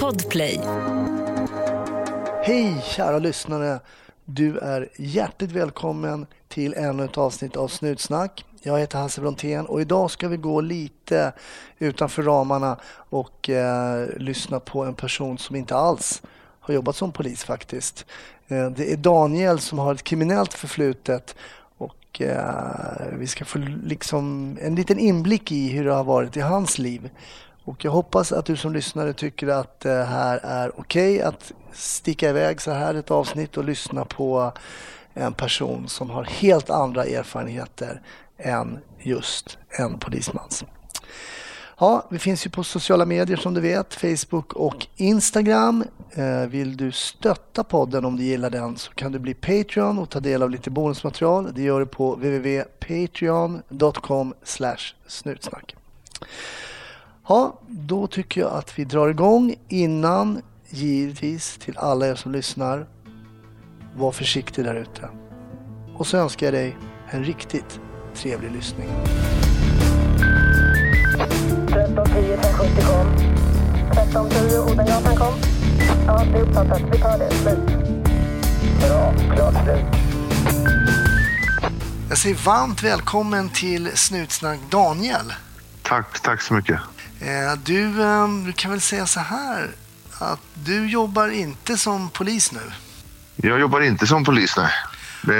Podplay. Hej kära lyssnare! Du är hjärtligt välkommen till ännu ett avsnitt av Snutsnack. Jag heter Hasse Brontén och idag ska vi gå lite utanför ramarna och eh, lyssna på en person som inte alls har jobbat som polis faktiskt. Eh, det är Daniel som har ett kriminellt förflutet och eh, vi ska få liksom en liten inblick i hur det har varit i hans liv. Och jag hoppas att du som lyssnare tycker att det här är okej okay att sticka iväg så här ett avsnitt och lyssna på en person som har helt andra erfarenheter än just en polismans. Ja, vi finns ju på sociala medier som du vet, Facebook och Instagram. Eh, vill du stötta podden om du gillar den så kan du bli Patreon och ta del av lite bonusmaterial. Det gör du på www.patreon.com snutsnack. Ja, då tycker jag att vi drar igång innan givetvis till alla er som lyssnar. Var försiktig där ute. Och så önskar jag dig en riktigt trevlig lyssning. 1310 1070 kom. 1310 Odengatan kom. Ja, det är uppfattat. Vi tar det. Slut. Bra. Klart slut. Jag säger varmt välkommen till Snutsnack Daniel. Tack, tack så mycket. Eh, du, ehm, du kan väl säga så här att du jobbar inte som polis nu? Jag jobbar inte som polis, nej. Det,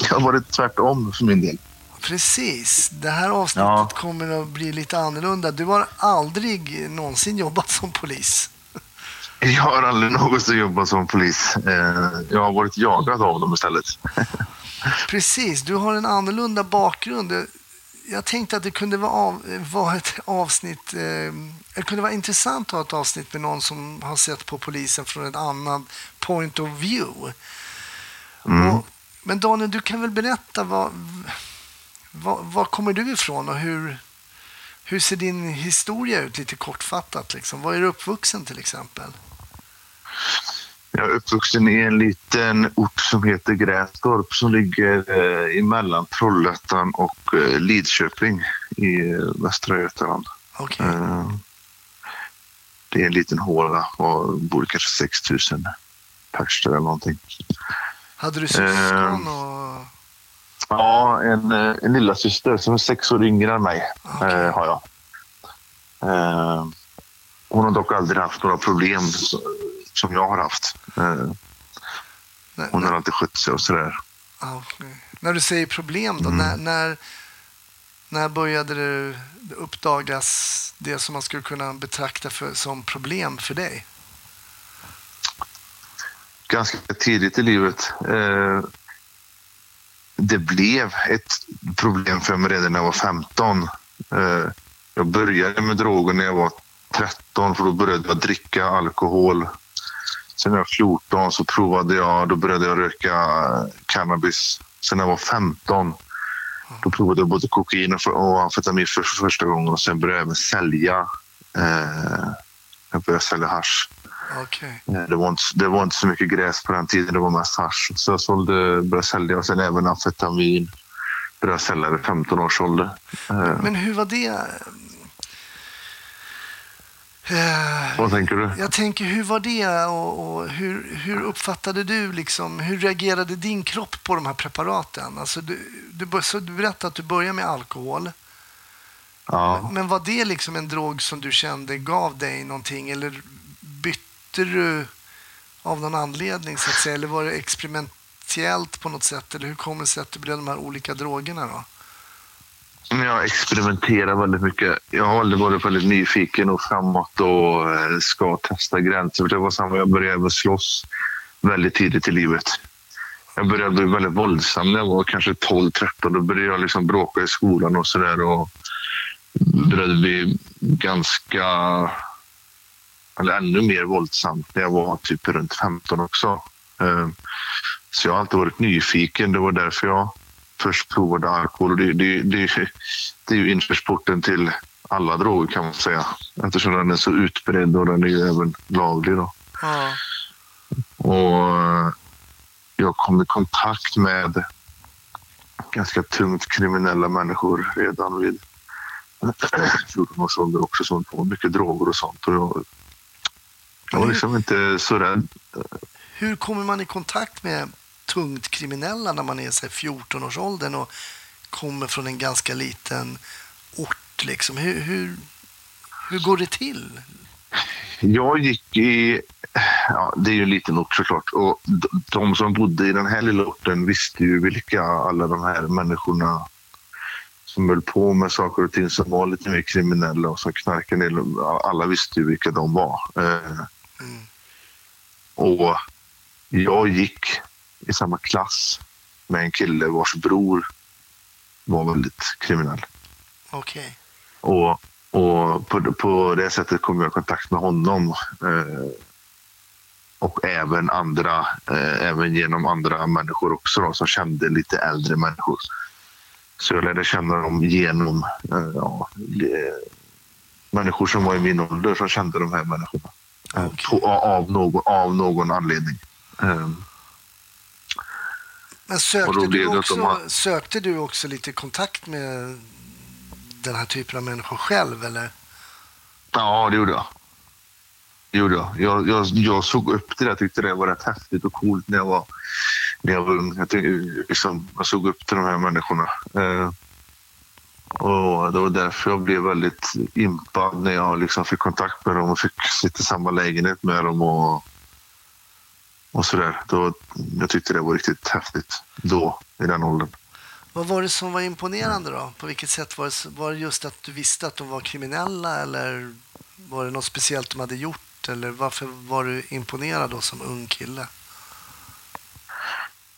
det har varit tvärtom för min del. Precis. Det här avsnittet ja. kommer att bli lite annorlunda. Du har aldrig någonsin jobbat som polis. Jag har aldrig någonsin jobbat som polis. Eh, jag har varit jagad av dem istället. Precis. Du har en annorlunda bakgrund jag tänkte att det kunde vara, vara ett avsnitt. Eh, det kunde vara intressant att ha ett avsnitt med någon som har sett på polisen från ett annat point of view. Mm. Och, men Daniel, du kan väl berätta vad, vad, var kommer du ifrån och hur, hur ser din historia ut lite kortfattat? Liksom? Var är du uppvuxen till exempel? Jag är uppvuxen i en liten ort som heter Grästorp som ligger eh, emellan Trollhättan och eh, Lidköping i eh, Västra Götaland. Okay. Eh, det är en liten håla och bor kanske 6 000 pers eller någonting. Hade du syskon? Och... Ja, en, en lilla syster som är sex år yngre än mig okay. har jag. hon har dock aldrig haft några problem som jag har haft. Eh, hon har alltid skött sig och sådär. Okay. När du säger problem då, mm. när, när, när började det uppdagas det som man skulle kunna betrakta för, som problem för dig? Ganska tidigt i livet. Eh, det blev ett problem för mig redan när jag var 15. Eh, jag började med droger när jag var 13 för då började jag dricka alkohol Sen när jag var 14 så provade jag, då började jag röka cannabis. Sen när jag var 15 då provade jag både kokain och amfetamin för första gången och sen började jag även sälja. Eh, jag började sälja hasch. Okay. Eh, det, var inte, det var inte så mycket gräs på den tiden, det var mest hasch. Så jag sålde, började sälja och sen även amfetamin. Började sälja vid 15 års ålder. Eh. Men hur var det? Eh, Vad tänker du? Jag tänker, hur var det och, och, hur, hur uppfattade du, liksom, hur reagerade din kropp på de här preparaten? Alltså, du, du, så du berättade att du började med alkohol. Ja. Men, men var det liksom en drog som du kände gav dig någonting eller bytte du av någon anledning så att säga? Eller var det experimentellt på något sätt? Eller hur kommer det sig att det blev de här olika drogerna då? Jag experimenterar väldigt mycket. Jag har aldrig varit väldigt nyfiken och framåt och eh, ska testa gränser. Det var samma, jag började slåss väldigt tidigt i livet. Jag började bli väldigt våldsam när jag var kanske 12-13. Då började jag liksom bråka i skolan och sådär. började bli ganska, eller ännu mer våldsam när jag var typ runt 15 också. Eh, så jag har alltid varit nyfiken. Det var därför jag först provade alkohol. Det, det, det, det är ju inkörsporten till alla droger kan man säga. Eftersom den är så utbredd och den är ju även laglig. Då. Ja. Och eh, jag kom i kontakt med ganska tungt kriminella människor redan vid 14 års ålder också som på mycket droger och sånt. Och jag, jag var liksom inte så rädd. Hur kommer man i kontakt med tungt kriminella när man är 14-årsåldern och kommer från en ganska liten ort? Liksom? Hur, hur, hur går det till? Jag gick i... Ja, det är ju en liten ort såklart. Och de som bodde i den här lilla orten visste ju vilka alla de här människorna som höll på med saker och ting som var lite mer kriminella och som knarkade. Alla visste ju vilka de var. Eh, mm. Och jag gick i samma klass med en kille vars bror var väldigt kriminell. Okej. Okay. Och, och på, på det sättet kom jag i kontakt med honom. Eh, och även andra, eh, även genom andra människor också då, som kände lite äldre människor. Så jag lärde känna dem genom eh, ja, människor som var i min ålder som kände de här människorna. Eh, okay. På, av, någon, av någon anledning. Um, men sökte du, också, har... sökte du också lite kontakt med den här typen av människor själv? Eller? Ja, det gjorde jag. Det gjorde jag. Jag, jag, jag såg upp till det. Jag tyckte det var rätt häftigt och coolt när jag var, när jag var ung. Jag, tyckte, liksom, jag såg upp till de här människorna. Eh, och det var därför jag blev väldigt impad när jag liksom fick kontakt med dem och fick sitta i samma lägenhet med dem. Och, och sådär. Då, jag tyckte det var riktigt häftigt då, i den åldern. Vad var det som var imponerande då? På vilket sätt var det, var det just att du visste att de var kriminella eller var det något speciellt de hade gjort? Eller varför var du imponerad då som ung kille?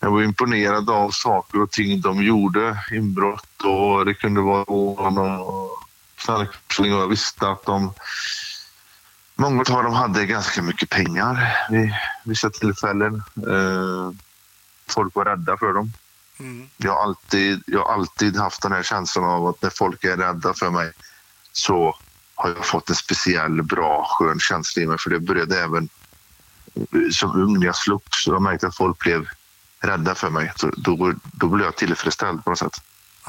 Jag var imponerad av saker och ting de gjorde. Inbrott och det kunde vara rån och knarkpussling. Jag visste att de Många av dem hade ganska mycket pengar vid vissa tillfällen. Eh, folk var rädda för dem. Mm. Jag, har alltid, jag har alltid haft den här känslan av att när folk är rädda för mig så har jag fått en speciell, bra, skön känsla i mig. För det började även som ung när jag slogs. Jag märkte att folk blev rädda för mig. Så då, då blev jag tillfredsställd på något sätt.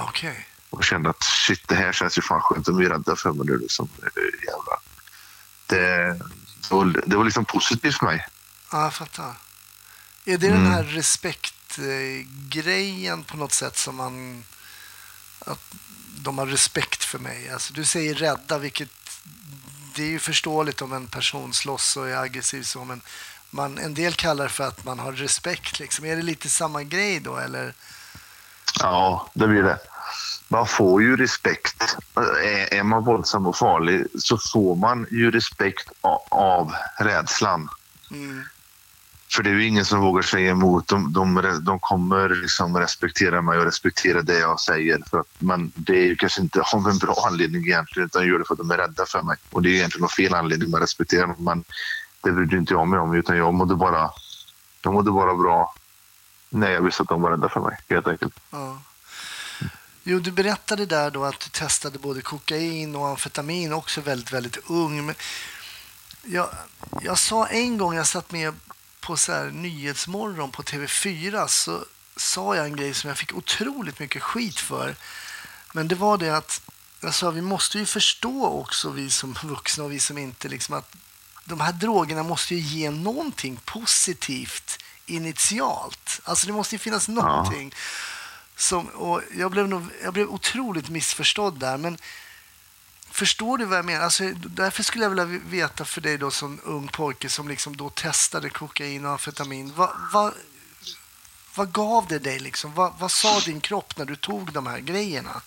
Okay. Och kände att shit, det här känns ju fan skönt. De är rädda för mig nu. Liksom. Jävlar det, det var liksom positivt för mig. Ja, jag fattar. Är det mm. den här respektgrejen på något sätt som man... Att de har respekt för mig? Alltså, du säger rädda, vilket... Det är ju förståeligt om en person slåss och är aggressiv så, men man, en del kallar det för att man har respekt. Liksom. Är det lite samma grej då, eller? Ja, det blir det man får ju respekt. Är man våldsam och farlig så får man ju respekt av rädslan. Mm. För det är ju ingen som vågar säga emot. De, de, de kommer liksom respektera mig och respektera det jag säger. För att, men det är ju kanske inte av en bra anledning egentligen utan gör det för att de är rädda för mig. Och det är egentligen någon fel anledning att respektera dem. Men det brydde inte jag mig om utan jag mådde bara, jag mådde bara bra när jag visste att de var rädda för mig helt enkelt. Ja. Jo, du berättade där då att du testade både kokain och amfetamin också väldigt, väldigt ung. Men jag, jag sa en gång, jag satt med på så här Nyhetsmorgon på TV4 så sa jag en grej som jag fick otroligt mycket skit för. Men det var det att jag sa vi måste ju förstå också vi som vuxna och vi som inte liksom att de här drogerna måste ju ge någonting positivt initialt. Alltså det måste ju finnas någonting. Ja. Som, och jag, blev nog, jag blev otroligt missförstådd där. Men förstår du vad jag menar? Alltså, därför skulle jag vilja veta för dig då som ung pojke som liksom då testade kokain och amfetamin. Vad, vad, vad gav det dig? Liksom? Vad, vad sa din kropp när du tog de här grejerna?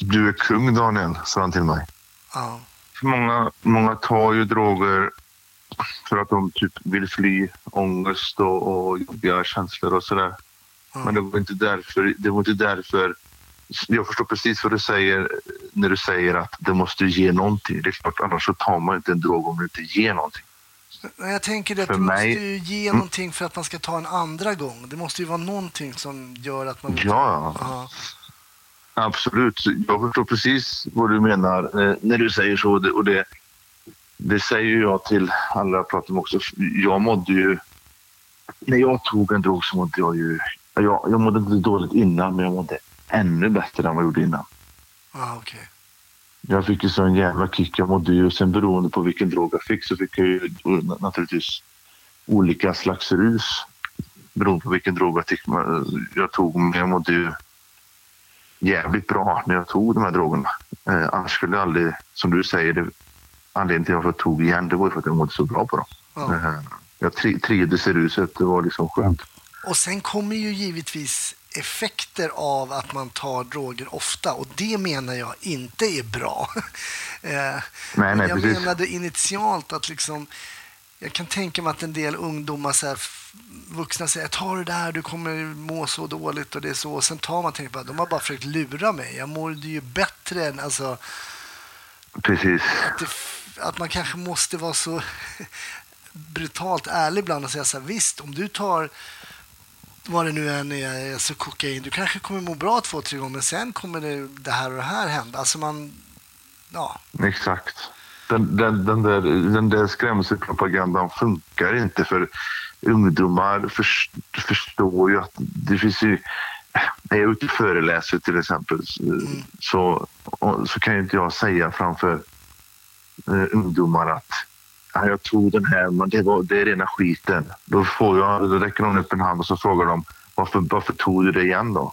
Du är kung, Daniel, sa han till mig. Ja. Många, många tar ju droger för att de typ vill fly ångest och, och jobbiga känslor och sådär. Mm. Men det var inte därför. Det var inte därför. Jag förstår precis vad du säger när du säger att det måste ge någonting. Det är klart, annars så tar man inte en drog om det inte ger någonting. Jag tänker att för det mig... måste ju ge mm. någonting för att man ska ta en andra gång. Det måste ju vara någonting som gör att man... Ja, Aha. absolut. Jag förstår precis vad du menar eh, när du säger så. Och det, det säger jag till alla jag pratar med också. Jag mådde ju... När jag tog en drog så mådde jag ju jag, jag mådde inte dåligt innan, men jag mådde ännu bättre än vad jag gjorde innan. Ah, okay. Jag fick ju sån jävla kick. Jag mådde ju, sen beroende på vilken drog jag fick så fick jag ju naturligtvis olika slags rus beroende på vilken drog jag, tyck, jag tog. Men jag mådde ju jävligt bra när jag tog de här drogerna. Eh, annars skulle jag aldrig, som du säger, det, anledningen till att jag tog igen det var ju för att jag mådde så bra på dem. Ja. Eh, jag trivdes i ruset, det var liksom skönt. Och sen kommer ju givetvis effekter av att man tar droger ofta och det menar jag inte är bra. eh, nej, nej, jag precis. menade initialt att liksom jag kan tänka mig att en del ungdomar, så här, vuxna säger ta det där, du kommer må så dåligt och det är så. Och sen tar man tänker bara, de har bara försökt lura mig. Jag mår ju bättre än, alltså. Precis. Att, det, att man kanske måste vara så brutalt ärlig ibland och säga så här, visst, om du tar vad det nu än är, alltså kokain, du kanske kommer må bra två, tre gånger, men sen kommer det, det här och det här hända. Alltså man, ja. Exakt den, den, den, där, den där skrämselpropagandan funkar inte för ungdomar för, förstår ju att det finns ju... När jag är ute och föreläser till exempel mm. så, så kan ju inte jag säga framför eh, ungdomar att ja, jag tog den här, men det, var, det är rena skiten. Då, får jag, då räcker någon upp en hand och så frågar de varför, varför tog du det igen då?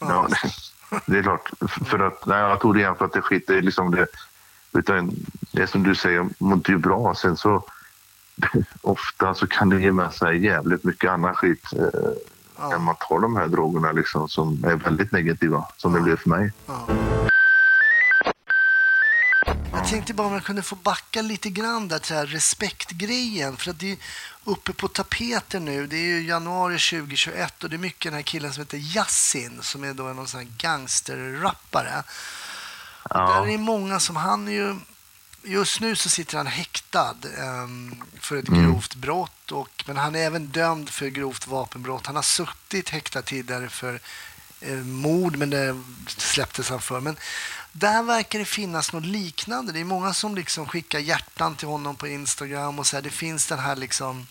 Ja. ja det är klart, för att, nej, jag tog det igen för att det skit, det, liksom det, utan det är som du säger, mådde ju bra. Sen så ofta så kan det ge med sig jävligt mycket annan skit eh, ja. när man tar de här drogerna liksom, som är väldigt negativa, som det blev för mig. Ja. Jag tänkte bara om jag kunde få backa lite grann där till här respektgrejen. För att det är uppe på tapeten nu. Det är ju januari 2021 och det är mycket den här killen som heter Yassin som är då en sån här gangsterrappare. Ja. Där är många som han är ju Just nu så sitter han häktad um, för ett mm. grovt brott. Och, men han är även dömd för grovt vapenbrott. Han har suttit häktad tidigare för eh, mord, men det släpptes han för. Men där verkar det finnas något liknande. Det är många som liksom skickar hjärtan till honom på Instagram och så här, Det finns den här liksom...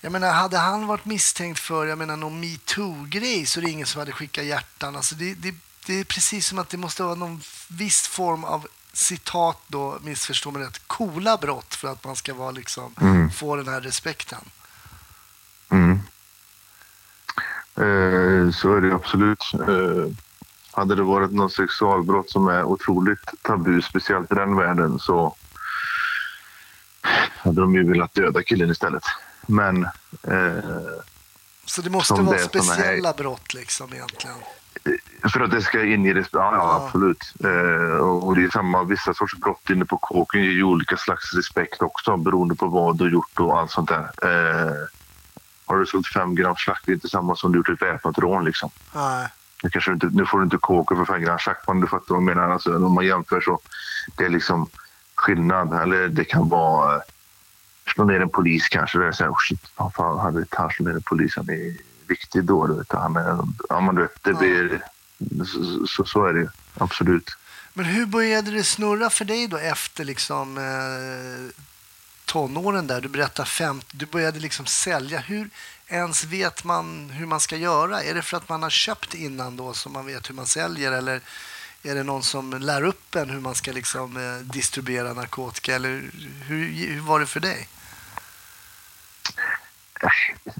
Jag menar, hade han varit misstänkt för jag menar, någon metoo-grej så är det ingen som hade skickat hjärtan. Alltså det, det, det är precis som att det måste vara någon viss form av citat då, missförstå mig rätt, coola brott för att man ska vara liksom, mm. få den här respekten. Mm. Eh, så är det absolut. Eh, hade det varit något sexualbrott som är otroligt tabu, speciellt i den världen, så hade de ju velat döda killen istället. Men... Eh, så det måste vara speciella brott liksom egentligen? För att det ska in i det. Ja, ja absolut. Eh, och det är samma, vissa sorts brott inne på kåken ger ju olika slags respekt också beroende på vad du har gjort och allt sånt där. Eh, har du sålt fem gram slakt, det är inte samma som du gjort ett väpnat rån liksom. Nej. Nu, kanske inte, nu får du inte kåken för gram slakt, men du fattar vad jag menar. Alltså, om man jämför så det är liksom skillnad. Eller det kan vara eh, slå ner en polis kanske. Det är så här, oh shit, fan, hade han slå ner en polis? Han är viktig då. Du vet. Han är, ja, men du vet, det blir, så, så, så är det absolut. Men hur började det snurra för dig då efter liksom, eh, tonåren där? Du berättade 50, du började liksom sälja. Hur ens vet man hur man ska göra? Är det för att man har köpt innan då så man vet hur man säljer eller är det någon som lär upp en hur man ska liksom, eh, distribuera narkotika? Eller hur, hur var det för dig?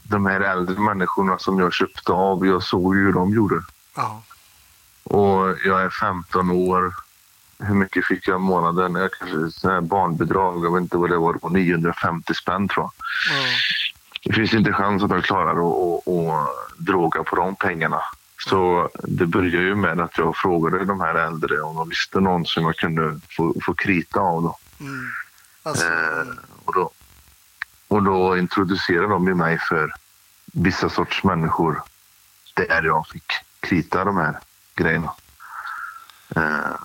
de här äldre människorna som jag köpte av, jag såg ju hur de gjorde. Ja. Och jag är 15 år. Hur mycket fick jag i månaden? Jag kanske här barnbidrag, jag vet inte vad det var, på 950 spänn tror jag. Ja. Det finns inte chans att jag klarar att, att, att droga på de pengarna. Så det började ju med att jag frågade de här äldre om de visste någon som jag kunde få, få krita av. Då. Mm. Alltså, eh, och då, och då introducerade de mig för vissa sorts människor där jag fick krita de här grejerna. Eh,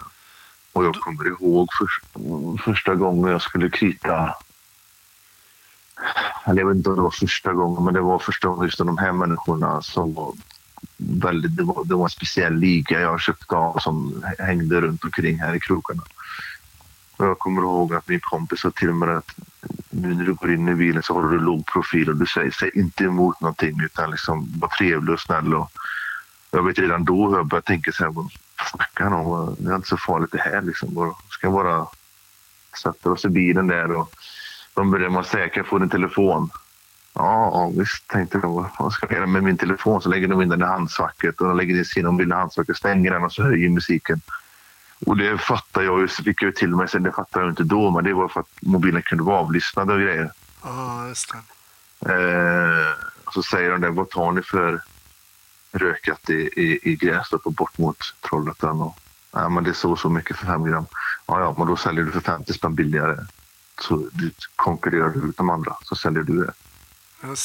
och jag kommer ihåg för, första gången jag skulle krita eller jag vet inte om det var första gången, men det var första gången just de här människorna som var väldigt, det var, det var en speciell liga jag köpte av som hängde runt omkring här i krokarna. Och jag kommer ihåg att min kompis sa till mig att nu när du går in i bilen så håller du låg profil och du säger säg inte emot någonting utan liksom var trevlig och snäll. Och jag vet redan då hur jag började tänka så här, snackar om? Det är inte så farligt det här. Liksom. Bara, ska bara sätta oss i bilen där och de börjar man säga, kan jag få din telefon? Ja, ja visst, tänkte jag. Vad ska jag göra med min telefon? Så lägger de in den i handskfacket och de lägger in sin mobil i handskfacket, stänger den och så höjer musiken. Och det fattar jag ju, fick jag till mig sen, det fattar jag inte då, men det var för att mobilen kunde vara avlyssnad och grejer. Ja, just det. Eh, så säger de det, vad tar ni för rökat i, i, i Grästorp och bort mot Trollhättan? Och, ja, men det är så och så mycket för fem gram. Ja, ja, men då säljer du för 50 spänn billigare. Så du konkurrerar ut de andra, så säljer du det.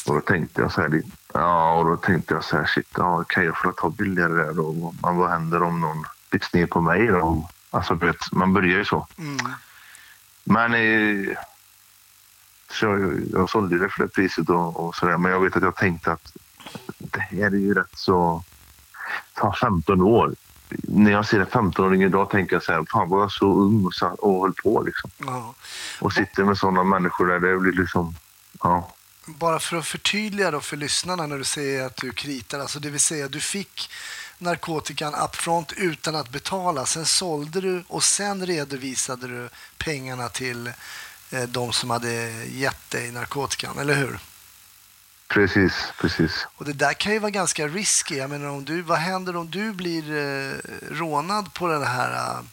Och då tänkte jag så här, ja, och då tänkte jag så här, shit, ja, kan jag få ta billigare där då? Men vad händer om någon bits ner på mig då? Alltså, du vet, man börjar ju så. Mm. Men eh, så jag, jag sålde det för det priset och, och sådär. Men jag vet att jag tänkte att det här är ju rätt så... Fan, 15 år. När jag ser en 15-åring idag tänker jag så här, fan var jag så ung och, satt och höll på liksom. Ja. Och sitter med sådana människor där, det blir liksom... Ja. Bara för att förtydliga då för lyssnarna när du säger att du kritar, alltså det vill säga du fick narkotikan upfront utan att betala. Sen sålde du och sen redovisade du pengarna till eh, de som hade gett dig narkotikan, eller hur? Precis, precis. Och det där kan ju vara ganska risky. Jag menar, om du, vad händer om du blir eh, rånad på den här eh,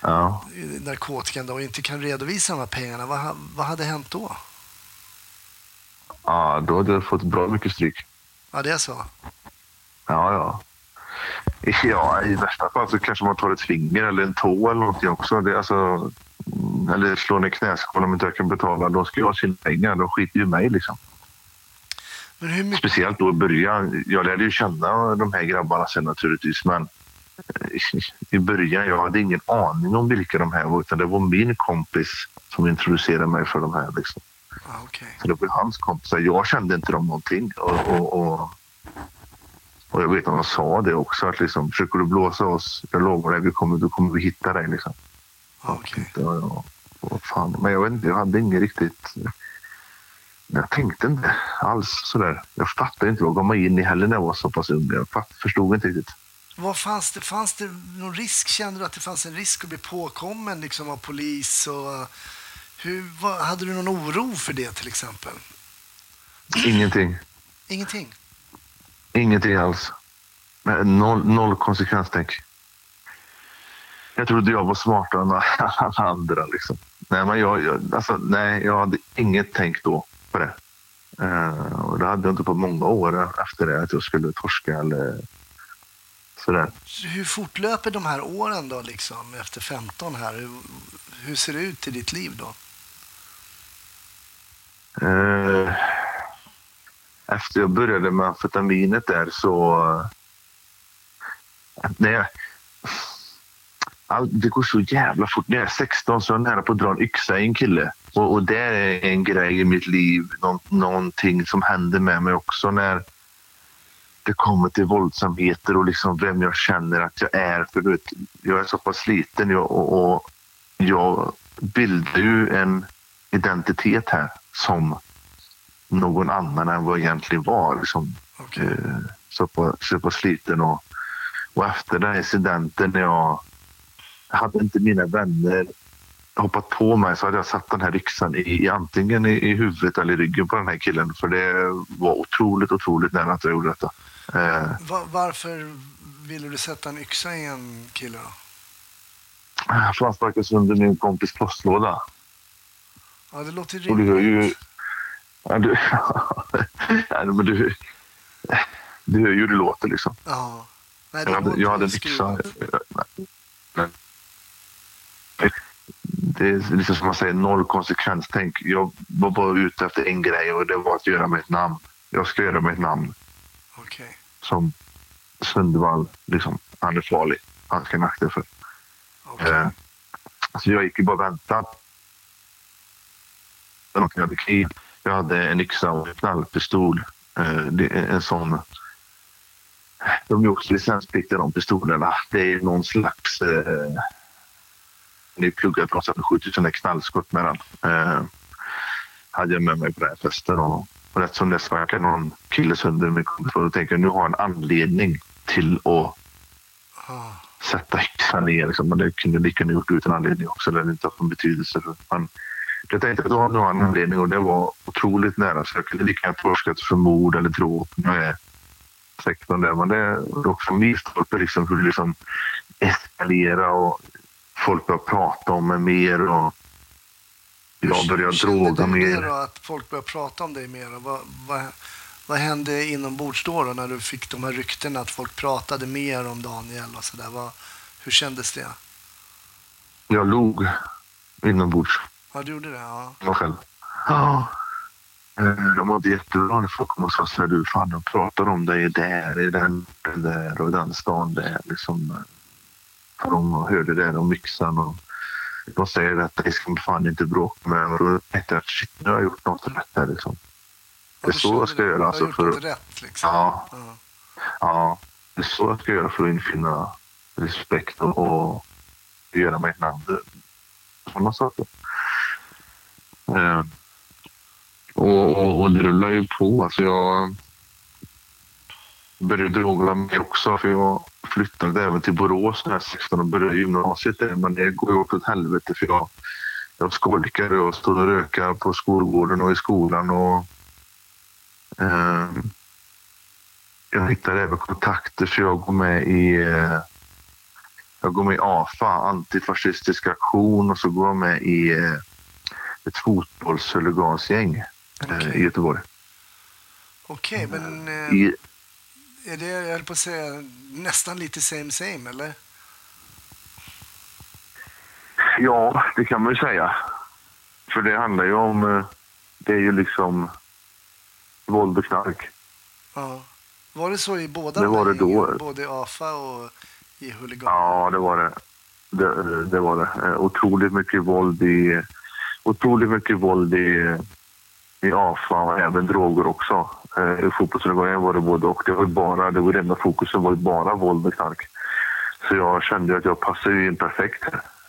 Ja. narkotikan då och inte kan redovisa de här pengarna? Vad, vad hade hänt då? ja, då hade jag fått bra mycket stryk. Ja, det är så. Ja, ja. Ja, i värsta fall så kanske man tar ett finger eller en tå eller någonting också. Det alltså, mm, eller slår ner knäskål om inte jag kan betala. Då ska jag ha sina pengar. De skiter ju mig liksom. Mycket... Speciellt då i början. Jag lärde ju känna de här grabbarna sen naturligtvis. Men eh, i början, jag hade ingen aning om vilka de här var. Utan det var min kompis som introducerade mig för de här. Liksom. Ja, okej. Så det var hans kompisar. Jag kände inte dem någonting. Och, och, och, och jag vet att de sa det också. Att liksom, försöker du blåsa oss, jag lovar dig, vi kommer, då kommer vi hitta dig. Liksom. Ja, okej. Ja, ja. Fan. Men jag vet inte, jag hade inget riktigt... Jag tänkte inte alls sådär. Jag fattade inte vad jag gav mig in i heller när jag var så pass ung. Jag fatt, förstod inte riktigt. Vad fanns det? Fanns det någon risk? Kände du att det fanns en risk att bli påkommen liksom, av polis? Och, hur, vad, hade du någon oro för det till exempel? Ingenting. Ingenting? Ingenting alls. Noll, noll konsekvenstänk. Jag trodde jag var smartare än alla andra. Liksom. Nej, men jag, jag, alltså, nej, jag hade inget tänk då på det. Eh, och det hade jag inte på många år efter det, att jag skulle torska eller sådär. Så Hur fortlöper de här åren då, liksom, efter 15 här? Hur, hur ser det ut i ditt liv då? Eh, efter jag började med amfetaminet där så... Nej, all, det går så jävla fort. När jag är 16 så är jag nära på att dra en yxa i en kille. Och, och det är en grej i mitt liv, Nå, någonting som händer med mig också när det kommer till våldsamheter och liksom vem jag känner att jag är. För du vet, jag är så pass sliten jag, och, och jag bildar ju en identitet här som någon annan än vad jag egentligen var. Liksom, Okej. eh, så, på, så på sliten. Och, och efter den incidenten när jag hade inte mina vänner hoppat på mig så hade jag satt den här yxan i, i antingen i, i huvudet eller i ryggen på den här killen. För det var otroligt, otroligt nära att jag gjorde detta. Eh, Va- varför ville du sätta en yxa i en kille då? för han sparkade sönder min kompis postlåda. Ja, det låter ju Och du hör ju... rimligt. Ja, du, ja, men du, du hör ju hur det låter liksom. Ja. Nej, det Jag hade, jag hade en yxa. Det är liksom som man säger, noll konsekvenstänk. Jag var bara ute efter en grej och det var att göra mig ett namn. Jag ska göra mig ett namn Okej. som Sundvall. Liksom, han är farlig. Han ska akta för. Okej. Eh, så jag gick ju bara och väntade. Jag hade kniv. Jag hade en yxa och en knallpistol. Eh, det är en sån... De är också licenspliktiga de pistolerna. Det är någon slags... Eh, ny pluggar på något skjutit sådana knallskott med den. Eh, hade jag med mig på den här festen. Och, och rätt som det sparkade någon kille sönder min kompis. Och då tänker nu har jag en anledning till att sätta yxan ner. Liksom. Men det kunde lika gärna gjort utan anledning också. Det hade inte haft någon betydelse. För man, jag tänkte att det var någon anledning och det var otroligt nära. Så jag kunde lika gärna torskat för mord eller dråp. Nu är 16 där. Men det är också milstolpe liksom, hur det liksom eskalera och folk börjar prata om mig mer. Och jag börjar droga mer. Att folk börjar prata om dig mer? Vad, vad, vad hände inombords då, då när du fick de här ryktena att folk pratade mer om Daniel och sådär? Hur kändes det? Jag log inombords. Ja, du gjorde det? Ja. Jag själv. Ja. Eh, de mådde jättebra när folk kom och sa så här, du fan de pratar om dig där, i den, den där och den stan där. Liksom, för de hörde det om yxan och de säger att det ska man fan inte bråka med. Och då tänkte jag shit, nu har jag gjort något rätt här liksom. Det är så jag ska göra. Alltså, för, rätt, liksom. ja, ja. ja, det är så jag ska göra för att infinna respekt och, och göra mig ett namn. Sådana saker. Eh, och, och, och det rullar ju på. Alltså jag började droga mig också för jag flyttade även till Borås när jag var 16 och började gymnasiet där. Men det går ju åt helvete för jag, jag skolkade och stod och rökade på skolgården och i skolan. Och, eh, jag hittade även kontakter för jag går med i eh, jag går med i AFA, antifascistisk aktion och så går jag med i eh, ett fotbollshuligansgäng okay. i Göteborg. Okej, okay, men eh, I, är det, jag höll på att säga, nästan lite same same, eller? Ja, det kan man ju säga. För det handlar ju om, eh, det är ju liksom våld och knark. Ja. Var det så i båda det var det då. Både i AFA och i huligan? Ja, det var det. Det, det var det. Eh, otroligt mycket våld i, otroligt mycket våld i, i AFA och även droger också. Eh, I fotbollshuliganen var det både och. Det var bara, det var det enda fokuset var bara våld och knark. Så jag kände att jag passade in perfekt.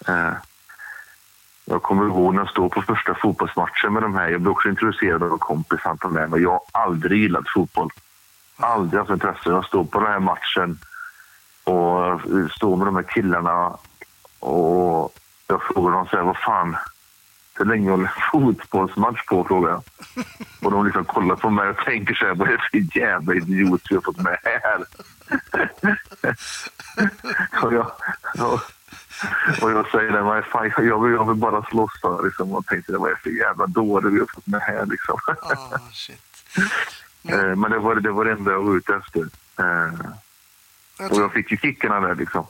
Eh, jag kommer ihåg när jag stod på första fotbollsmatchen med de här. Jag blev också introducerad av en kompis, han tog med mig. Jag har aldrig gillat fotboll. Aldrig haft intresse. Jag stod på den här matchen och eh, stod med de här killarna och jag frågade dem så här, vad fan, hur länge håller fotbollsmatch på? frågade jag. Och de liksom kollar på mig och tänker så här, vad är det för jävla idiot vi har fått med här? och, jag, och, och jag säger det, vad fan, jag, vill, jag vill bara slåss. Liksom. Och tänkte, vad är det för jävla dåre vi har fått med här? Liksom. oh. Men, det var det, var det enda jag var ute efter. Eh, och jag fick ju kickarna där liksom.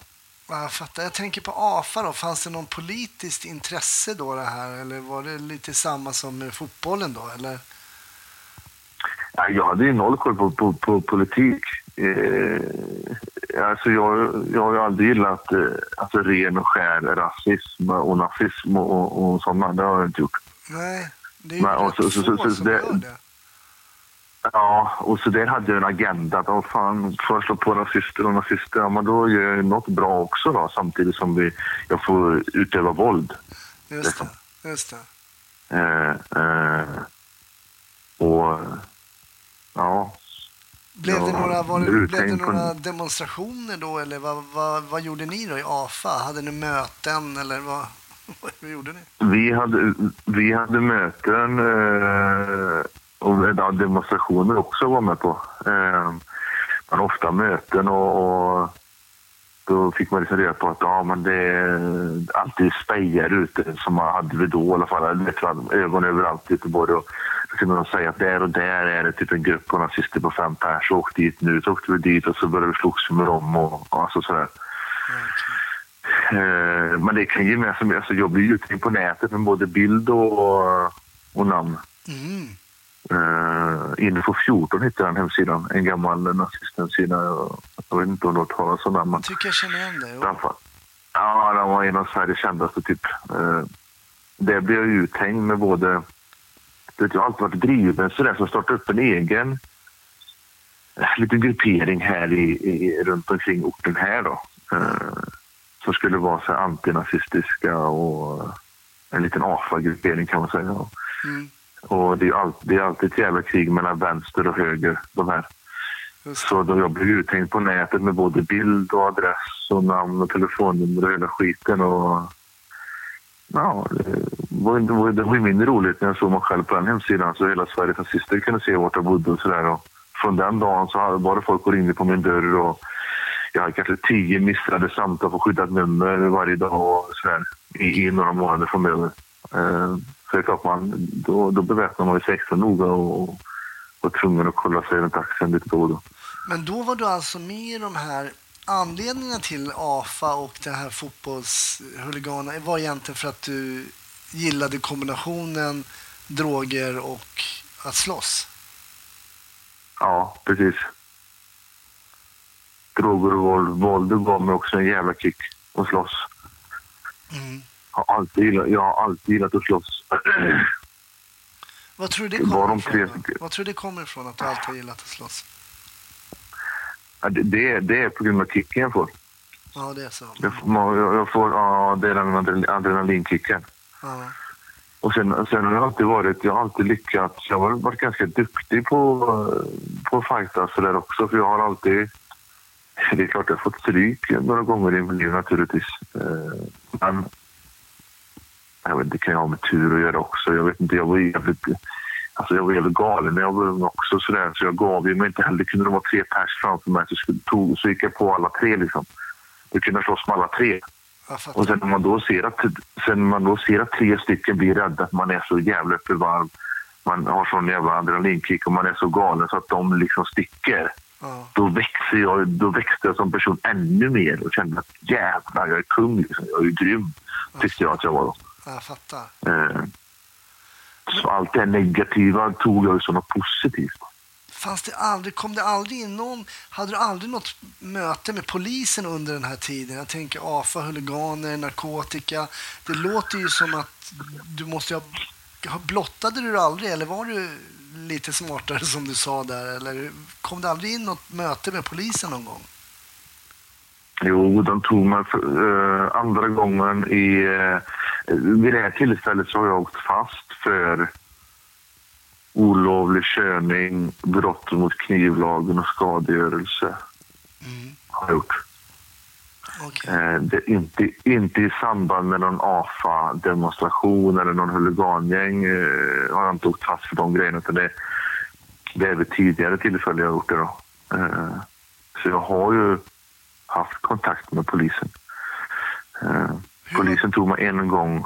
Jag fattar. Jag tänker på AFA då. Fanns det någon politiskt intresse då det här? Eller var det lite samma som med fotbollen då? Eller? Ja, jag hade ju noll koll på, på, på politik. Eh, alltså jag, jag har ju aldrig gillat eh, alltså ren och skär rasism och nazism och, och, och sådana. Det har jag inte gjort. Nej, det är ju Men, rätt så, så, så, så, som det, gör det. Ja, och så där hade jag en agenda. Då fan, får jag slå på rasister och nazister, ja, men då gör jag något bra också då, samtidigt som vi, jag får utöva våld. Just liksom. det. Just det. Eh, eh, och ja. Blev det några, var det, blev det några demonstrationer då eller vad, vad, vad gjorde ni då i AFA? Hade ni möten eller vad, vad gjorde ni? Vi hade, vi hade möten eh, och demonstrationer också var med på. Eh, man ofta möten och, och då fick man liksom reda på att ja, men det är alltid spejar ute som man hade vid då i alla fall. ögon överallt i Göteborg. Och då kunde de säga att där och där är det typ en grupp på nazister på fem pers. Åk dit nu. Så åkte vi dit och så började vi slåss med dem och, och alltså sådär. Mm. Eh, men det kan ge med sig, alltså jag blir ju på nätet med både bild och, och namn. Mm. Uh, Info 14 heter den hemsidan, en gammal nazisthemsida. Jag vet inte om du har hört talas om den. Jag tycker jag känner igen det. Ja, den var en av Sveriges kändaste. Typ. Uh, där blev jag uthängd med både... Vet, jag har alltid varit driven så där, så startade upp en egen liten gruppering här i, i, runt omkring orten här då. Uh, som skulle vara så antinazistiska och en liten AFA-gruppering kan man säga. Mm. Och det är, alltid, det är alltid ett jävla krig mellan vänster och höger. De här. Så då jag blev uthängd på nätet med både bild och adress och namn och telefonnummer och hela skiten. Och, ja, det var, det var, det var mindre roligt när jag såg mig själv på den hemsidan så hela Sveriges nazister kunde se vart jag bodde och sådär. Från den dagen så var det folk som ringde på min dörr och jag hade kanske tio missade samtal på skyddat nummer varje dag och sådär, i, i några månader framöver. Så det är klart man, då, då beväpnar man sig extra noga och, och var tvungen att kolla sig runt axeln lite då och då. Men då var du alltså med i de här anledningarna till AFA och den här fotbollshuliganerna var egentligen för att du gillade kombinationen droger och att slåss? Ja, precis. Droger och våld. Våldet gav mig också en jävla kick att slåss. Mm. Jag, har alltid gillat, jag har alltid gillat att slåss. Vad tror du det kommer de ifrån? tre då? stycken. Vad tror du det kommer ifrån att du alltid har gillat att slåss? Ja, det, det, det är på grund av kicken jag får. Ja, det är så. Jag, får- jag, jag får ja, det är den adrenal- adrenalinkicken. Ja. Och sen, sen har jag alltid varit, jag har alltid lyckats. Jag har varit ganska duktig på, på fightas så där också. För jag har alltid, det är klart jag har fått stryk några gånger i mitt liv naturligtvis. Eh, Men jag vet det kan jag ha med tur att göra också. Jag vet inte, jag var jävligt, alltså jag var jävligt galen när jag var ung också. Så, där, så jag gav ju mig inte heller. Kunde det vara tre pers framför mig så, skulle, tog, så gick jag på alla tre liksom. Jag kunde slåss med alla tre. Och sen när man då ser att, sen när man då ser att tre stycken blir rädda, att man är så jävla uppe i varv, man har sån jävla adrenalinkick och man är så galen så att de liksom sticker. Ja. Då växer jag, då växte jag som person ännu mer och kände att jävlar, jag är kung, liksom. jag är ju grym, tyckte jag att jag var då. Jag fattar. Eh, så allt det negativa tog jag som något positivt. Fanns det aldrig, kom det aldrig in någon, hade du aldrig något möte med polisen under den här tiden? Jag tänker AFA, huliganer, narkotika. Det låter ju som att du måste ha, blottade du aldrig eller var du lite smartare som du sa där? Eller kom det aldrig in något möte med polisen någon gång? Jo, de tog mig för, eh, andra gången i... Uh, vid det här tillfället så har jag åkt fast för olovlig körning, brott mot knivlagen och skadegörelse. Mm. Har jag gjort. Okej. Eh, det, är inte, inte i samband med någon AFA-demonstration eller någon huligangäng eh, har jag inte åkt fast för de grejerna. Utan det, det är vid tidigare tillfällen jag har gjort det. Då. Eh, så jag har ju haft kontakt med polisen. Eh, polisen tog mig en gång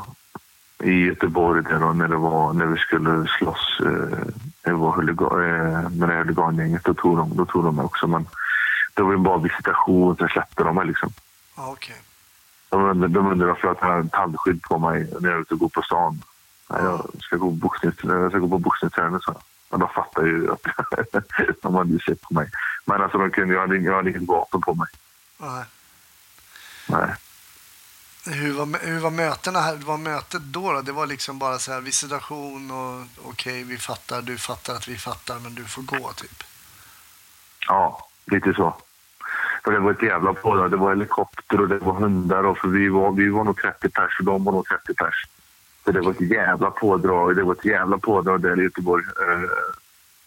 i Göteborg där då, när, det var, när vi skulle slåss eh, det var huliga, eh, med det huligangänget. Då tog, de, då tog de mig också. Men det var ju bara visitation, sen släppte de mig. Liksom. Okej. De undrade, de undrade varför jag hade tandskydd på mig när jag är ute och går på stan. Nej, jag ska gå på boxnings, jag ska gå på boxningsträning, så. Och de fattade ju att de hade ju sett på mig. Men alltså, de kunde, jag, hade, jag hade inget vapen på mig. Nej. Nej. Hur var, hur var mötena här? Var mötet då, då? Det var liksom bara så här visitation och okej, vi fattar, du fattar att vi fattar, men du får gå typ. Ja, lite så. För det var ett jävla pådrag. Det var helikopter och det var hundar. Och för vi, var, vi var nog 30 pers och de var nog 30 pers. Så det var ett jävla pådrag. Det var ett jävla pådrag där i Göteborg. Eh,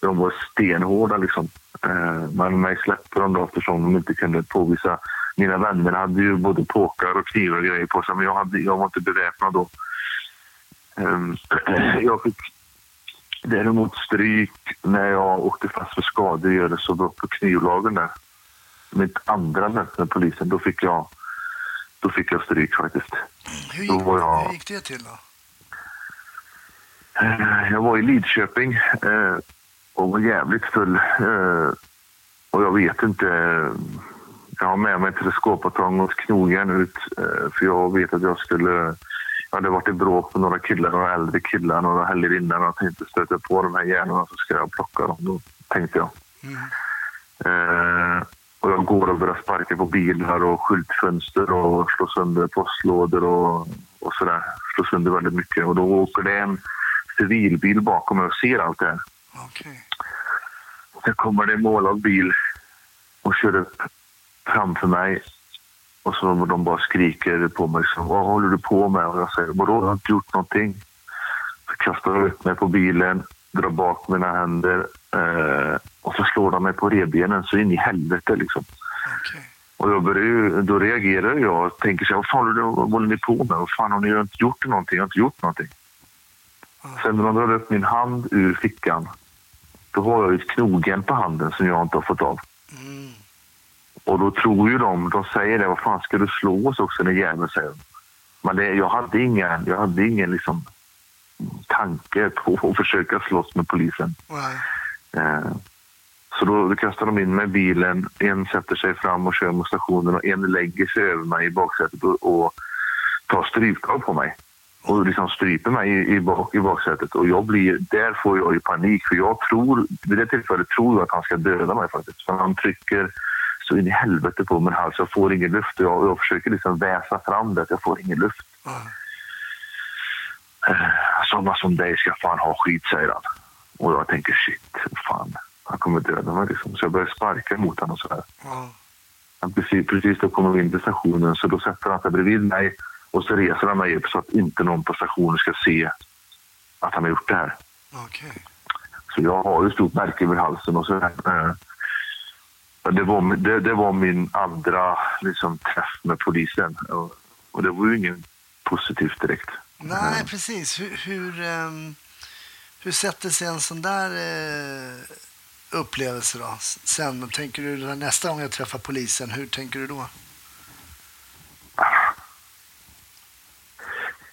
de var stenhårda liksom. Eh, men mig släppte de då eftersom de inte kunde påvisa. Mina vänner hade ju både påkar och knivar och grejer på sig men jag, hade, jag var inte beväpnad då. Eh, Jag fick däremot stryk när jag åkte fast för skadegörelse och brott på knivlagen där. Mitt andra möte med polisen, då fick jag, då fick jag stryk faktiskt. Hur Då gick, var jag- hur gick det till då? Eh, Jag var i Lidköping eh, och var jävligt full. eh, Och jag vet inte. Jag har med mig teleskopbatong och knogjärn ut eh, för jag vet att jag skulle... Ja, det varit ett bråk med några killar, några äldre killar, några helger innan. Jag tänkte stöta på de här järnen så ska jag plocka dem. Då tänkte jag. Mm. Eh, och jag går och börjar sparka på bilar och skyltfönster och slå sönder postlådor och, och sådär. Slå sönder väldigt mycket. Och då åker det en civilbil bakom mig och ser allt det här. Okej. Sen kommer det en målad bil och kör upp framför mig. Och så de bara skriker på mig. Så, Vad håller du på med? Och jag säger, vadå? Jag har inte gjort någonting. Så kastar de upp mig på bilen, drar bak mina händer eh, Och så slår de mig på revbenen så in i helvete liksom. Okej. Och då, börjar ju, då reagerar jag och tänker så här, vad fan håller, vad håller ni på med? Vad fan har ni inte gjort någonting? Jag har inte gjort någonting. Sen när de drar upp min hand ur fickan, då har jag ett knogjärn på handen som jag inte har fått av. Mm. Och då tror ju de, de säger det, vad fan ska du slå oss också den jäveln, säger. Men det, jag hade ingen, jag hade ingen liksom, tanke på att försöka slåss med polisen. Eh, så då, då kastar de in mig i bilen, en sätter sig fram och kör mot stationen och en lägger sig över mig i baksätet och, och tar stryptag på mig. Och liksom stryper mig i, i, bak, i baksätet. Och jag blir, där får jag ju panik för jag tror, vid det tillfället tror jag att han ska döda mig faktiskt. För han trycker så in i helvete på min hals. Jag får ingen luft och jag, jag försöker liksom väsa fram det att jag får ingen luft. Ja. Eh, Sådana som dig ska fan ha skit, säger han. Och jag tänker shit, fan, han kommer döda mig liksom. Så jag börjar sparka mot honom. Ja. Han precis, precis då kommer vi in till stationen så då sätter han sig bredvid mig och så reser han mig upp så att inte någon på stationen ska se att han har gjort det här. Okej. Så jag har ju stort märke över halsen och så eh, det, var, det, det var min andra liksom, träff med polisen och, och det var ju ingen positivt direkt. Nej, precis. Hur, hur, ehm, hur sätter sig en sån där eh, upplevelse då? Sen tänker du nästa gång jag träffar polisen, hur tänker du då?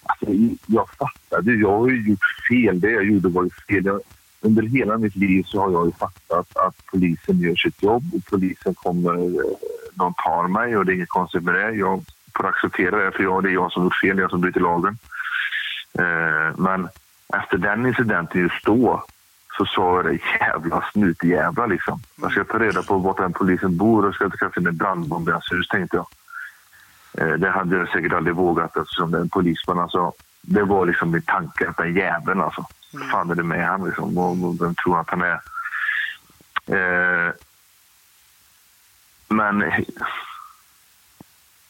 Alltså, jag fattade, jag har ju gjort fel. Det jag gjorde var ju fel. Jag, under hela mitt liv så har jag ju fattat att polisen gör sitt jobb och polisen kommer, eh, de tar mig och det är inget konstigt med det. Jag får acceptera det för jag, det är jag som gjort fel, jag som bryter lagen. Eh, men efter den incidenten just då så sa jag det jävla snutjävla liksom. Jag ska ta reda på var den polisen bor och ska skaffa in en brandbomb i hans hus tänkte jag. Eh, det hade jag säkert aldrig vågat eftersom det är en polisman. Alltså, det var liksom min tanke att den jäveln alltså. Vad fan är det med han liksom? Vem tror att han är? Eh, men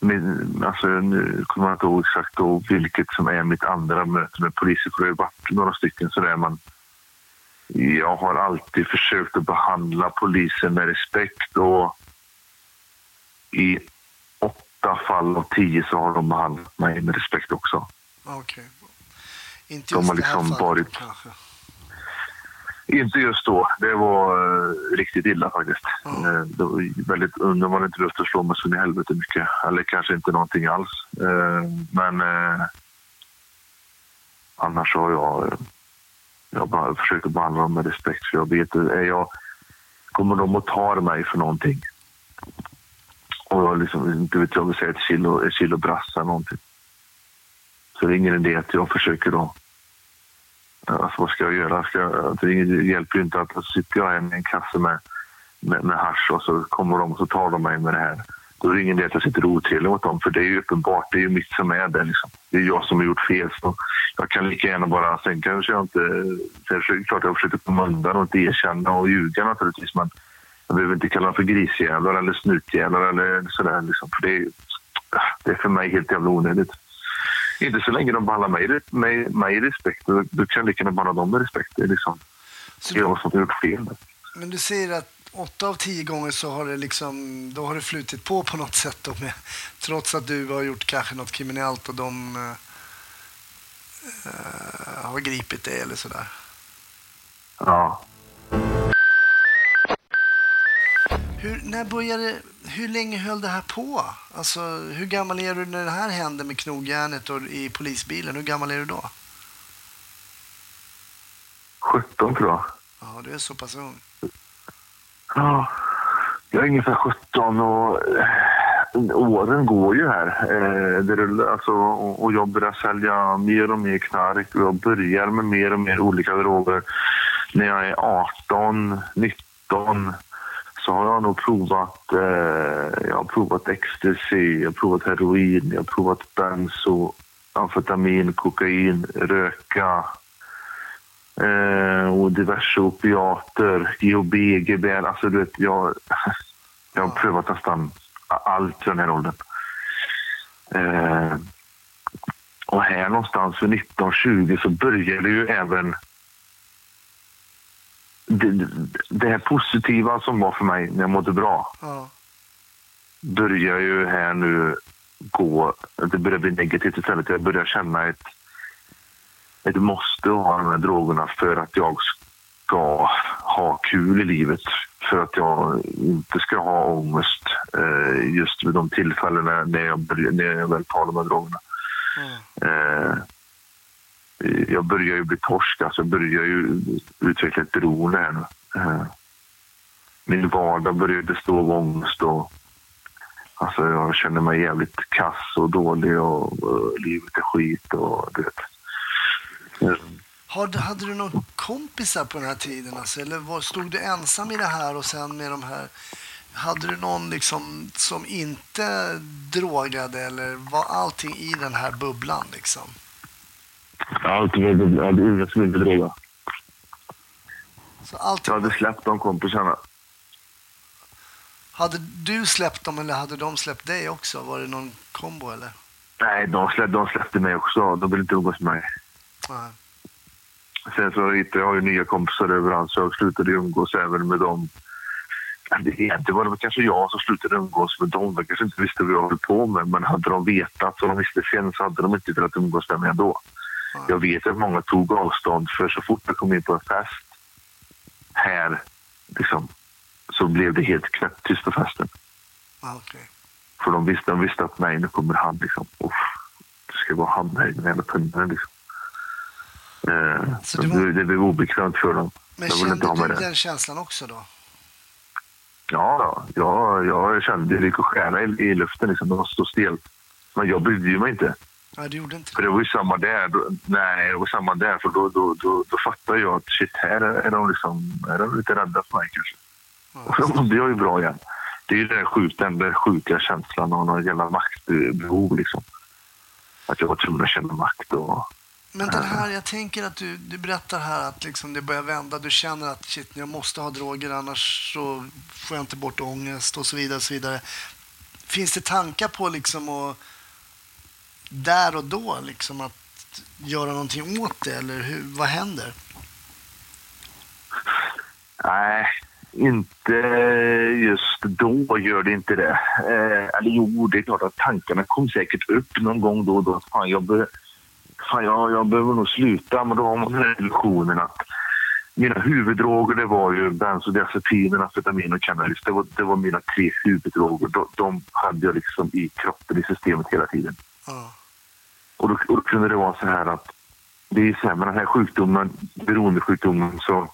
min, alltså, nu kommer jag inte ihåg exakt då vilket som är mitt andra möte med polisen. För det har varit några stycken sådär. Men jag har alltid försökt att behandla polisen med respekt och i åtta fall av tio så har de behandlat mig med respekt också. Ah, okej. Inte De just har det här liksom varit- kanske. Inte just då. Det var eh, riktigt illa faktiskt. Ja. Eh, det var väldigt, de hade inte lust att slå mig så i helvete mycket. Eller kanske inte någonting alls. Eh, men annars har jag, jag bara försökt att behandla dem med respekt. För jag vet, är jag, kommer de att ta mig för någonting och jag liksom, inte vet jag, vill säga ett kilo, ett kilo brassa eller någonting. Så det är ingen idé att jag försöker då Alltså, vad ska jag göra? Ska jag, det hjälper ju inte att att sitter jag här med en kasse med, med, med hasch och så kommer de och så tar de mig med det här. Då är det ingen idé att jag sitter otrevlig mot dem för det är ju uppenbart, det är ju mitt som är det. Liksom. Det är jag som har gjort fel. Så jag kan lika gärna bara, sen kanske jag inte... Det är klart jag försöker komma undan och inte erkänna och ljuga naturligtvis men jag behöver inte kalla dem för grisjävlar eller snutjävlar eller sådär. Liksom, för det är, det är för mig helt jävla onödigt. Inte så länge de behandlar mig, mig, mig i respekt. Då, då kan jag lika gärna behandla dem med respekt. Det är liksom Så du, jag som har gjort fel. men du säger att åtta av tio gånger så har det liksom, då har det flutit på på något sätt då med, trots att du har gjort kanske något kriminellt och de eh, har gripit dig eller sådär. Ja. Hur, när började, hur länge höll det här på? Alltså, hur gammal är du när det här hände med knogjärnet och i polisbilen? Hur gammal är du då? 17 tror jag. Ja, du är så pass ung. Ja. Jag är ungefär 17 och eh, åren går ju här. Eh, det rullar, alltså, och, och jag börjar sälja mer och mer knark och jag börjar med mer och mer olika droger. När jag är 18, 19 så har jag nog provat, eh, jag har provat ecstasy, jag har provat heroin, jag har provat benzo, amfetamin, kokain, röka eh, och diverse opiater, GHB, GBL. Alltså du vet, jag, jag har prövat nästan allt i den här åldern. Eh, och här någonstans vid 1920 så började ju även det, det här positiva som var för mig när jag mådde bra Ja. börjar ju här nu gå... Det börjar bli negativt istället. Jag börjar känna ett, ett måste ha de här drogerna för att jag ska ha kul i livet. För att jag inte ska ha ångest eh, just vid de tillfällena när jag, när jag väl tar de här drogerna. Mm. Jag börjar ju bli torsk, alltså jag börjar ju utveckla ett beroende här nu. Eh, min vardag börjar bestå av ångest och alltså jag känner mig jävligt kass och dålig och, och livet är skit och du vet. Eh. Hade, hade du några kompisar på den här tiden? Alltså, eller var, stod du ensam i det här och sen med de här... Hade du någon liksom som inte drogade eller var allting i den här bubblan liksom? Alltid varit- jag hade ingen som inte drogade. Så allting, Jag hade släppt de kompisarna. hade du släppt dem eller hade de släppt dig också? Var det någon kombo eller? Nej, de släppte, de släppte mig också. De ville inte umgås med mig. Nej. Sen så hittade jag ju nya kompisar överallt så jag slutade umgås även med dem. Egentligen var det kanske jag som slutade umgås med dem. De kanske inte visste vad jag höll på med men hade de vetat och de visste sen så hade de inte velat umgås med mig ändå. Jag vet att många tog avstånd för så fort jag kom in på en fest här liksom, så blev det helt knäpptyst på festen. Okej. För de visste, de visste att nej, nu kommer han liksom. Uff, det ska vara han här, den jävla tunneln liksom. Eh, Så det var- det, det blev obekvämt för dem. Men Jag vill inte ha kände med du det. den känslan också då? Ja, ja, jag kände det gick att skära i, i luften. Liksom. Det var så stelt. Men jag brydde mig inte. Nej, du gjorde inte För det. det var ju samma där. Då, nej, det var samma där. För då, då, då, då fattade jag att shit, här är, är, de liksom, är de lite rädda för mig kanske. Och då blev jag ju bra igen. Det är ju den där sjuka, den där sjuka känslan av någon jävla maktbehov. Liksom. Att jag var tvungen att känna makt. Och, Men den här, jag tänker att du, du berättar här att liksom det börjar vända. Du känner att shit, jag måste ha droger annars så får jag inte bort ångest och så vidare. Och så vidare. Finns det tankar på liksom att där och då liksom att göra någonting åt det eller hur, vad händer? Nej, inte just då gör det inte det. Eh, eller jo, det är klart att tankarna kom säkert upp någon gång då och då. Fan, jag, be, fan, jag, jag behöver nog sluta. Men då har man den här illusionen att mina huvuddroger det var ju bensodiazepiner, amfetamin och cannabis. Det var, det var mina tre huvuddroger. De, de hade jag liksom i kroppen, i systemet hela tiden. Ja, och då, och då kunde det vara så här att det är så här med den här sjukdomen, beroendesjukdomen, så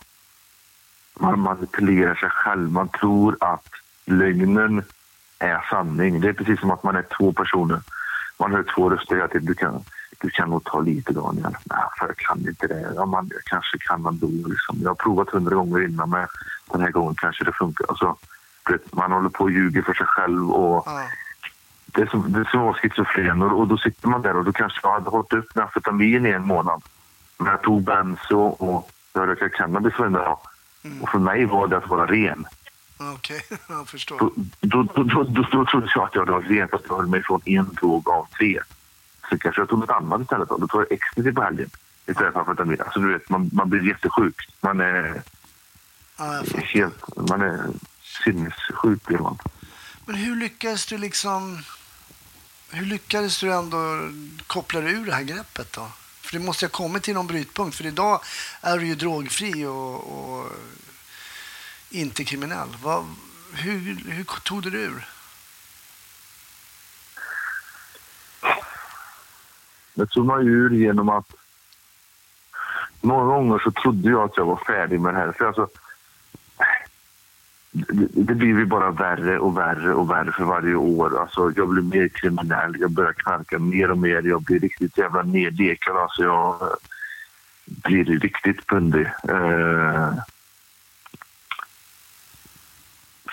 man manipulerar sig själv. Man tror att lögnen är sanning. Det är precis som att man är två personer. Man hör två röster hela tiden. Du kan, du kan nog ta lite Daniel. Nej, för jag kan inte det. Ja, man, jag kanske kan man då. Liksom. Jag har provat hundra gånger innan men den här gången kanske det funkar. Alltså, man håller på och ljuger för sig själv och ja, det som, det som vara schizofren och, och då sitter man där och då kanske jag hade hållit upp med amfetamin i en månad. Men jag tog benzo och jag rökte cannabis varenda dag. Och för mig var det att vara ren. okej. Jag förstår. Då, då, då, då, då, då trodde jag att jag var ren fast jag höll mig från en drog av tre. Så kanske jag tog något annat istället. Då, då tog jag ecstasy på helgen istället för amfetamin. Alltså, du vet, man, man blir jättesjuk. Man är Ja, helt... Man är sinnessjuk blir man. Men hur lyckades du liksom... Hur lyckades du ändå koppla dig ur det här greppet då? För det måste ha kommit till någon brytpunkt. För idag är du ju drogfri och, och inte kriminell. Vad, hur, hur tog du dig ur? Jag tog mig ur genom att Några gånger så trodde jag att jag var färdig med det här. För alltså, det, blir ju bara värre och värre och värre för varje år. Alltså, jag blir mer kriminell, jag börjar knarka mer och mer. Jag blir riktigt jävla neddekad. Alltså, jag blir riktigt pundig. Eh,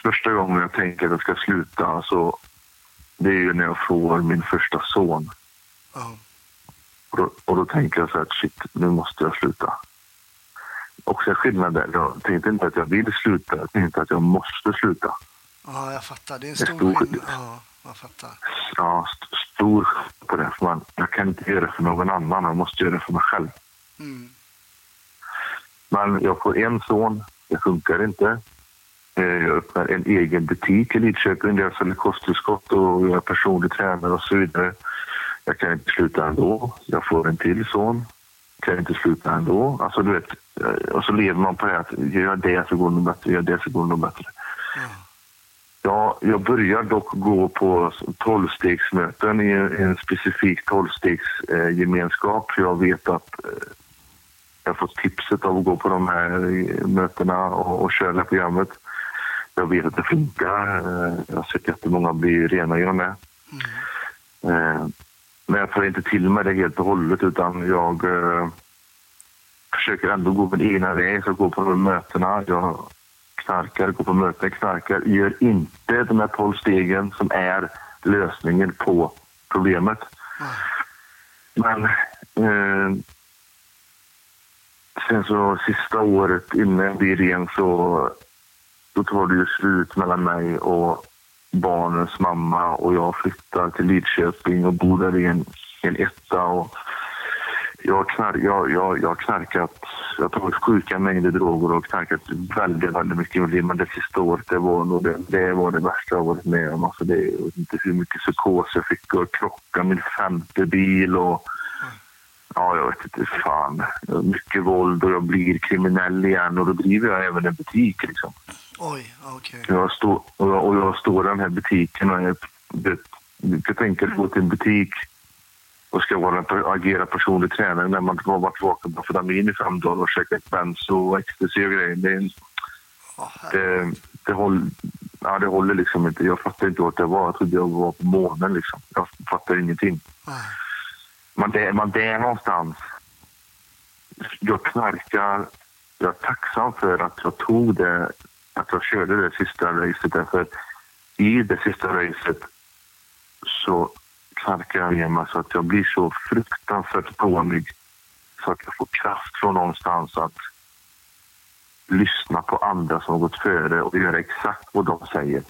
första gången jag tänker att jag ska sluta, alltså, det är ju när jag får min första son. Ja, Och då, och då tänker jag så här, shit, nu måste jag sluta. Också en skillnad där. Jag tänkte inte att jag vill sluta, jag tänkte att jag måste sluta. ja jag fattar. Det är en stor stor skillnad. Ja, jag fattar. Ja, st- stor på det. För man, jag kan inte göra det för någon annan, jag måste göra det för mig själv. Mm. Men jag får en son Det funkar inte. Eh, Jag öppnar en egen butik i Lidköping där jag säljer kosttillskott och jag är personlig tränare och så vidare. Jag kan inte sluta ändå. Jag får en till son. Kan inte sluta ändå. Alltså, du vet, eh, och så lever man på det att gör jag det så går det nog bättre, gör jag det så går det nog bättre. Ja, jag börjar dock gå på tolvstegsmöten i en, specifik tolvstegsgemenskap. För jag vet att eh, jag fått tipset av att gå på de här eh, mötena och, och köra det här programmet. Jag vet att det funkar. Eh, jag har sett jättemånga bli rena genom det. Eh, men jag tar inte till mig det helt och hållet utan jag eh, försöker ändå gå min egna väg. Jag går på de mötena. Jag knarkar, går på möten, knarkar. Gör inte de här tolv stegen som är lösningen på problemet. Men eh, sen så sista året innan jag blir ren så då tar det ju slut mellan mig och barnens mamma och jag flyttar till Lidköping och bor där i en, en etta. Och jag, har knark, jag, jag, jag har knarkat, jag har tagit sjuka mängder droger och knarkat väldigt, väldigt mycket i. Men det sista året det var nog det, det, var det värsta jag varit med om. Alltså det, jag vet inte hur mycket psykos jag fick och krocka min femte bil och Ja, jag vet inte fan. Mycket våld och jag blir kriminell igen och då driver jag även en butik. Liksom. Oj, okej. Jag står, och, jag, och jag står i den här butiken och jag, det, jag tänker gå till en butik och ska vara, agera personlig tränare när man har varit vaken på amfetamin i fem dagar och käkat benzo och ecstasy och grejer. Det, en- det, det, håller, ja, det håller liksom inte. Jag fattar inte vart det var. Jag trodde jag var på månen. Liksom. Jag fattar ingenting. nej. Man det, man det är någonstans. Jag knarkar. Jag är tacksam för att jag tog det, att jag körde det sista racet. Därför i det sista racet så knarkar jag igen mig så att jag blir så fruktansvärt dålig så att jag får kraft från någonstans att lyssna på andra som har gått före och göra exakt vad de säger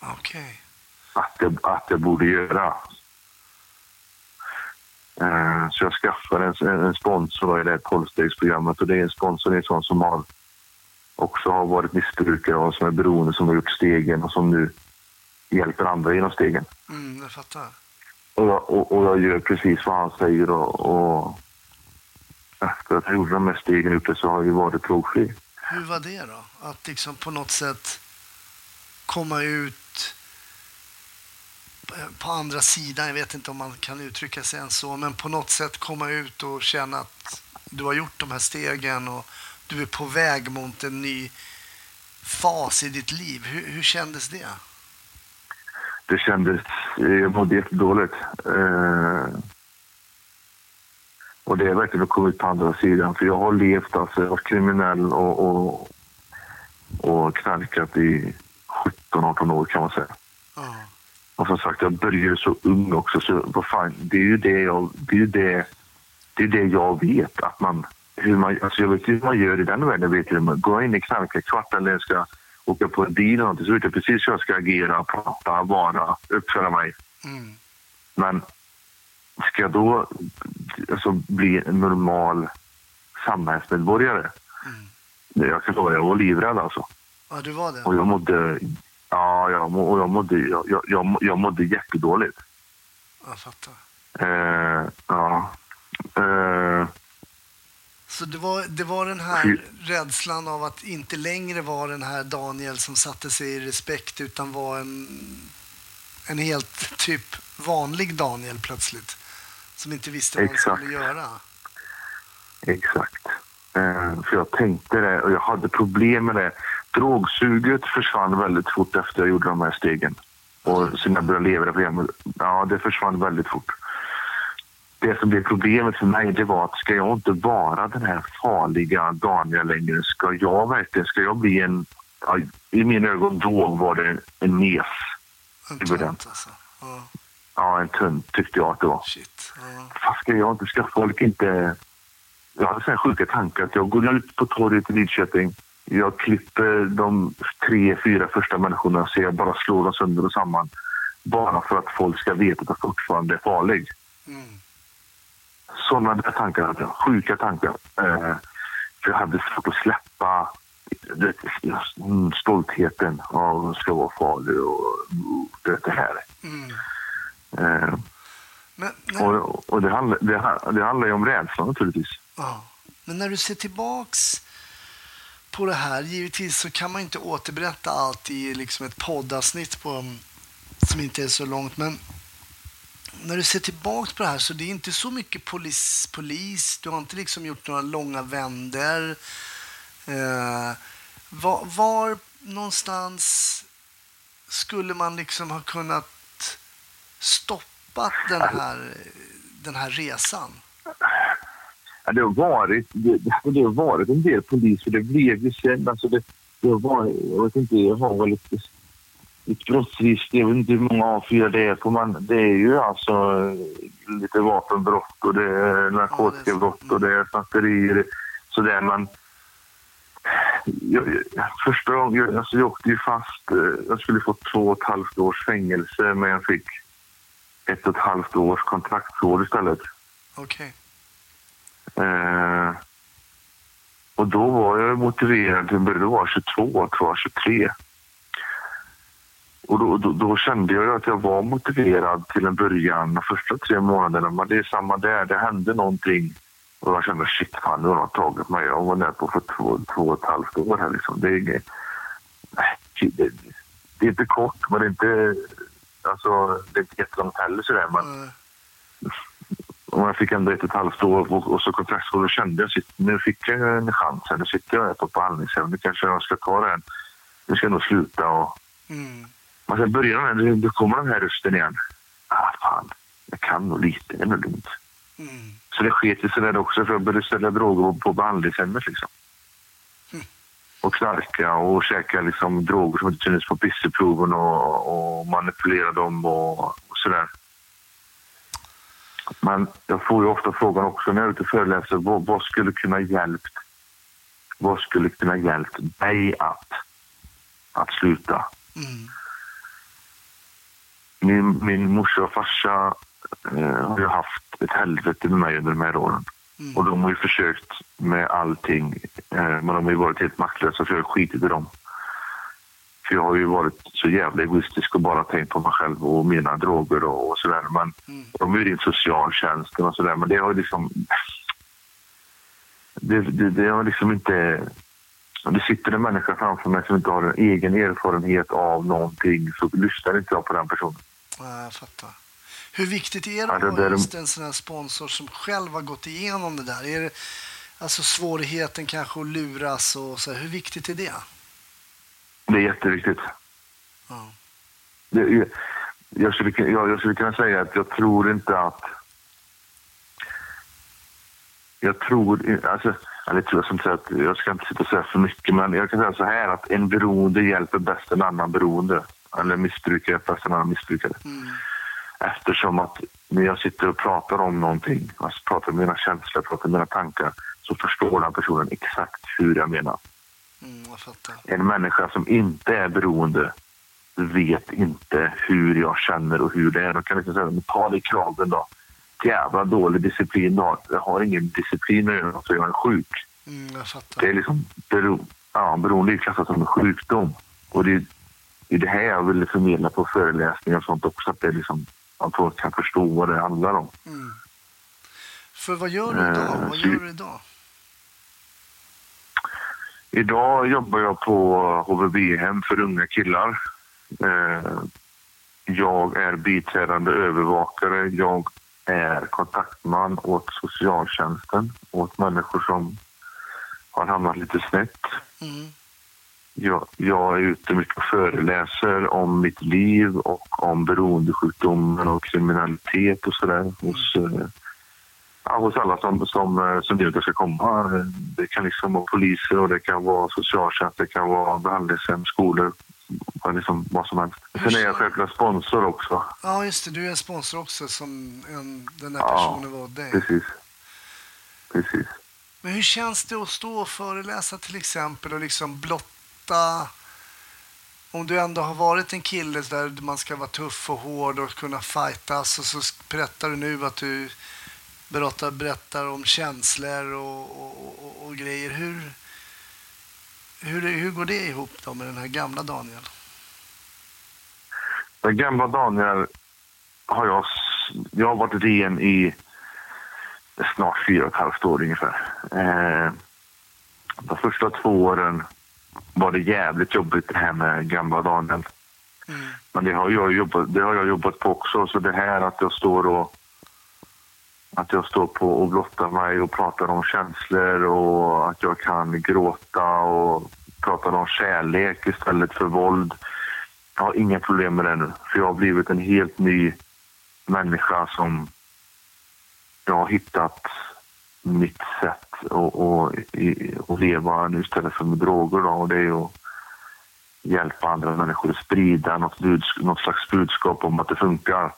Okej. att det, att det borde göra. Eh, Så jag skaffade en, en sponsor i det här tolvstegsprogrammet och det är en sponsor är sån som har också har varit missbrukare och som är beroende som har gjort stegen och som nu hjälper andra genom stegen. Mm, jag fattar. Och jag, och, och jag gör precis vad han säger och, och efter att jag gjorde de här stegen ute så har jag varit drogfri. Hur var det då? Att liksom på något sätt komma ut på andra sidan. Jag vet inte om man kan uttrycka sig ens så, men på något sätt komma ut och känna att du har gjort de här stegen och du är på väg mot en ny fas i ditt liv. Hur, hur kändes det? det kändes, jag mådde jättedåligt. Eh, och det är verkligen att komma ut på andra sidan. För jag har levt, alltså, jag har varit kriminell och, och, och knarkat i 17-18 år kan man säga. Ja, Och som sagt, jag började så ung också. Så vad fan, det är ju det jag, det är ju det, det, är det jag vet. Att man, hur man, alltså jag vet ju hur man gör i den världen. Jag vet man går in i knarkarkvart eller jag ska åka på en bil eller någonting. Så vet jag precis hur jag ska agera, prata, vara, uppföra mig. mm, Men ska jag då alltså, bli en normal samhällsmedborgare? mm. Jag kan lova, jag var livrädd alltså. ja du var det? Och jag mådde, ja, jag, må- jag mådde, jag, jag, jag, mådde jättedåligt. Jag fattar. Eh, ja. Eh, Så det var, det var den här rädslan av att inte längre vara den här Daniel som satte sig i respekt utan var en, en helt typ vanlig Daniel plötsligt. Som inte visste vad han skulle göra. exakt. Eh, för jag tänkte det och jag hade problem med det. Drogsuget försvann väldigt fort efter jag gjorde de här stegen. Och sen jag började leva det programmet, ja det försvann väldigt fort. Det som blev problemet för mig det var att ska jag inte vara den här farliga Daniel längre? Ska jag verkligen, ska jag bli en, ja, i mina ögon då var det en mes. En tönt alltså. Ja, Ja, en tunt tyckte jag att det var. shit. Ja. Ska jag inte, ska folk inte... Jag hade så här sjuka tankar att jag går ut på torget i Lidköping. Jag klipper de tre, fyra första människorna så jag bara slår dem sönder och samman. Bara för att folk ska veta att jag fortfarande är farlig. Mm. Sådana där tankar hade jag. Sjuka tankar. Eh, för jag hade svårt att släppa det, stoltheten av att ska vara fader och det, här. Mm. Eh, Men, när, och och det, handlar, det, det handlar ju om rädsla naturligtvis. ja. Men när du ser tillbaks på det här, givetvis så kan man inte återberätta allt i liksom ett poddavsnitt på, um, som inte är så långt. Men när du ser tillbaka på det här så det är inte så mycket polis, polis. du har inte liksom gjort några långa vänder. Eh, var, var någonstans skulle man liksom ha kunnat stoppa den här, den här resan? Ja, det, har varit, det, det har varit en del poliser. Det blev ju sen. Alltså det, det har varit, jag vet inte, jag har väl lite, lite brottsregister. Jag vet inte hur många A4 det är på. Men det är ju alltså lite vapenbrott och det är narkotikabrott och det är snatterier. Sådär, men jag, jag, första gången, jag, alltså jag åkte ju fast. eh, Jag skulle få två och ett halvt års fängelse men jag fick ett och ett halvt års kontraktsvård istället. Okej. Eh, och då var jag motiverad till Då vara 22, tror jag, 23. Och då, då, då kände jag att jag var motiverad till en början, de första tre månaderna. Men det är samma där, det hände någonting. Och jag kände shit, fan, nu har de tagit mig. Jag var där på för två, två och ett halvt år här liksom. Det är inget... Nej, det, det är inte kort, men det är inte... Alltså, det är inte jättelångt heller sådär. Men, mm och jag fick ändå ett och ett halvt år och, och så kontraktsvård och kände jag sitt, nu fick jag en chans. här. Nu sitter jag här på behandlingshem. Nu kanske jag ska ta den. Nu ska jag nog sluta. Och, Mm. men sen börjar den, då kommer den här rösten igen. Ah, fan, jag kan nog lite. Det är nog lugnt. Mm. Så det sket sig där också för jag började sälja droger på behandlingshemmet liksom. Mm. Och knarka och käka liksom droger som inte syntes på pisseproven och, och manipulera dem och, och sådär. Men jag får ju ofta frågan också när jag är ute och föreläser, vad, vad skulle kunna hjälpt vad skulle kunna hjälpt dig att, att sluta? Mm. Min, min morsa och farsa eh, har ju haft ett helvete med mig under de här åren. Mm. Och de har ju försökt med allting, eh, men de har ju varit helt maktlösa för jag har skitit i dem. För jag har ju varit så jävla egoistisk och bara tänkt på mig själv och mina droger och, och sådär. Men Mm. de är ju socialtjänsten och sådär, men det har ju liksom... Det, det, det har liksom inte... Det sitter en människa framför mig som inte har en egen erfarenhet av någonting så lyssnar inte jag på den personen. Ja, jag fattar. Hur viktigt är det att ha just en sån här sponsor som själv har gått igenom det där? Är det, alltså svårigheten kanske att luras och så här, hur viktigt är det? Det är jätteviktigt. Ja. Det, jag, skulle, jag, jag skulle kunna säga att jag tror inte att... Jag tror... Alltså, eller jag, tror, jag, ska inte säga att, jag ska inte sitta och säga för mycket, men jag kan säga så här att en beroende hjälper bäst en annan beroende. Eller missbrukare bäst en annan missbrukare. Mm. Eftersom att när jag sitter och pratar om någonting, alltså pratar om mina känslor, pratar om mina tankar, så förstår den personen exakt hur jag menar. Mm. En människa som inte är beroende vet inte hur jag känner och hur det är. Då kan jag säga, ta dig i kragen då. Jävla dålig disciplin du har. Jag har ingen disciplin göra, så jag är sjuk. Mm, jag Det är liksom bero, ja, beroende är klassat som en sjukdom. Och det, det är det här jag vill förmedla på föreläsningar och sånt också. Att det är liksom, att folk kan förstå vad det handlar om. Mm. För vad gör du Eh, idag? Vad så- gör du idag? Idag jobbar jag på HVB-hem för unga killar. Eh, Jag är biträdande övervakare. Jag är kontaktman åt socialtjänsten, åt människor som har hamnat lite snett. Mm. Jag, jag är ute mycket och föreläser om mitt liv och om beroendesjukdomen och kriminalitet och sådär hos, eh, ja, hos alla som, som, eh, som jag ska komma. Det kan liksom vara poliser och det kan vara socialtjänst, det kan vara behandlingshem, skolor, liksom, vad som helst. Sen är jag självklart sponsor också. Ja, just det. Du är sponsor också som en, den här Ja, personen var åt dig. Precis. Precis. Men hur känns det att stå och föreläsa till exempel och liksom blotta om du ändå har varit en kille där man ska vara tuff och hård och kunna fightas och så berättar du nu att du berättar, berättar om känslor och, och, och, och grejer. Hur, hur, hur går det ihop då med den här gamla Daniel? Den gamla Daniel har jag, jag har varit ren i snart fyra och ett halvt år ungefär. Eh, de första två åren var det jävligt jobbigt det här med gamla Daniel. Mm. Men det har, jag jobbat, det har jag jobbat på också. Så det här att jag står och att jag står på och blottar mig och pratar om känslor och att jag kan gråta och prata om kärlek istället för våld. Jag har inga problem med det nu, för jag har blivit en helt ny människa som jag har hittat mitt sätt att leva nu istället för med droger. Då, och det är att hjälpa andra människor att sprida något, något slags budskap om att det funkar.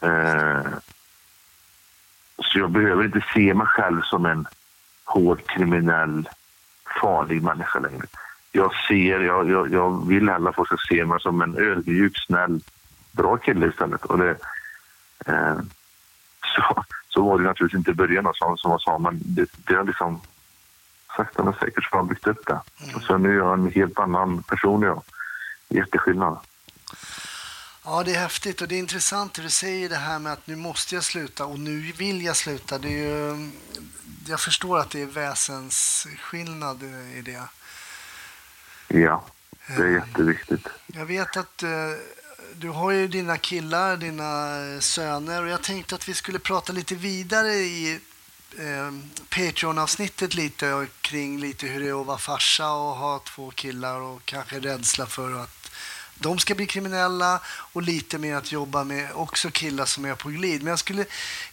Eh, så jag behöver inte se mig själv som en hård kriminell, farlig människa längre. Jag ser, jag, jag, jag vill hellre få sig se mig som en ödmjuk, snäll, bra kille istället. Och det, eh, så, så var det naturligtvis inte i början som, som jag sa, men det, det har liksom sakta men säkert så har jag byggt upp det. Mm. Och sen är jag en helt annan person jag. Jätteskillnad. Ja, det är häftigt och det är intressant hur du säger det här med att nu måste jag sluta och nu vill jag sluta. Det är ju, jag förstår att det är väsensskillnad i det. Ja, det är eh, jätteviktigt. Jag vet att uh, du har ju dina killar, dina söner och jag tänkte att vi skulle prata lite vidare i uh, Patreon-avsnittet lite kring lite hur det är att vara farsa och ha två killar och kanske rädsla för att de ska bli kriminella och lite mer att jobba med också killar som är på glid. Men jag skulle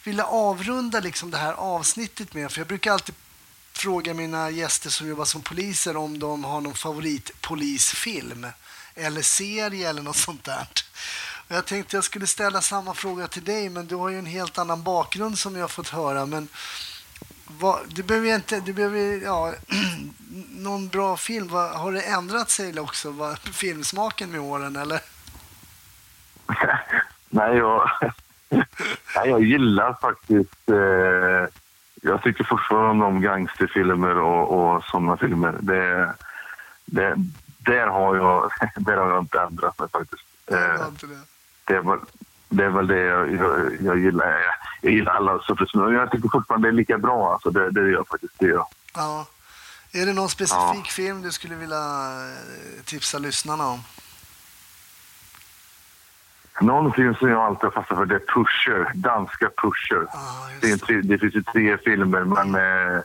vilja avrunda liksom det här avsnittet med, för jag brukar alltid fråga mina gäster som jobbar som poliser om de har någon favoritpolisfilm eller serie eller något sånt där. Och jag tänkte jag skulle ställa samma fråga till dig, men du har ju en helt annan bakgrund som jag har fått höra. Men vad, du behöver inte, du behöver, ja, någon bra film. Vad, har det ändrat sig också, vad, filmsmaken med åren eller? Nej, jag, nej, jag gillar faktiskt, eh, jag tycker fortfarande om gangsterfilmer och, och sådana filmer. Det, det, där, har jag, där har jag inte ändrat mig faktiskt. Eh, det. var, det är väl det jag, jag, jag gillar. Jag, gillar alla sorters Jag tycker fortfarande det är lika bra. Alltså det, det gör faktiskt det. Ja. ja. Är det någon specifik ja. film du skulle vilja eh, tipsa lyssnarna om? Någon film som jag alltid har fastnat för det är Pusher, danska Pusher. Ah, det, är tre, det finns ju tre filmer, men eh,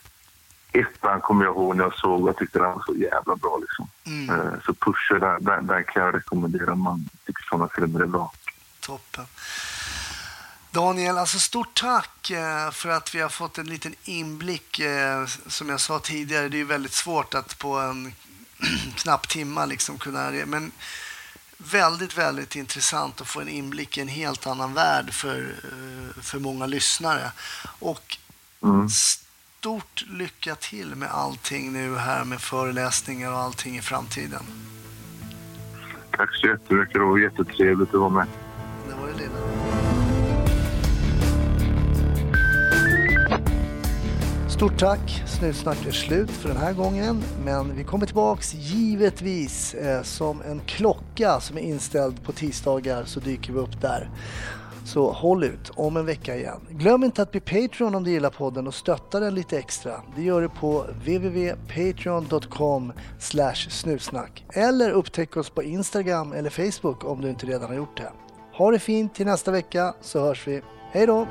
ettan kommer jag ihåg när jag såg och jag tyckte den var så jävla bra. Liksom. Mm. Eh, så Pusher, den, den, den kan jag rekommendera om man tycker sådana filmer är bra. Toppen. Daniel, alltså stort tack eh, för att vi har fått en liten inblick. Eh, som jag sa tidigare, det är väldigt svårt att på en knapp timma liksom kunna... Men väldigt, väldigt intressant att få en inblick i en helt annan värld för, eh, för många lyssnare. Och mm. stort lycka till med allting nu här med föreläsningar och allting i framtiden. Tack så jättemycket. Det var jättetrevligt att vara med. Var det. Stort tack! Snutsnack är slut för den här gången. Men vi kommer tillbaks givetvis eh, som en klocka som är inställd på tisdagar så dyker vi upp där. Så håll ut om en vecka igen. Glöm inte att bli Patreon om du gillar podden och stötta den lite extra. Det gör du på www.patreon.com snutsnack eller upptäck oss på Instagram eller Facebook om du inte redan har gjort det. Ha det fint till nästa vecka så hörs vi. Hej då!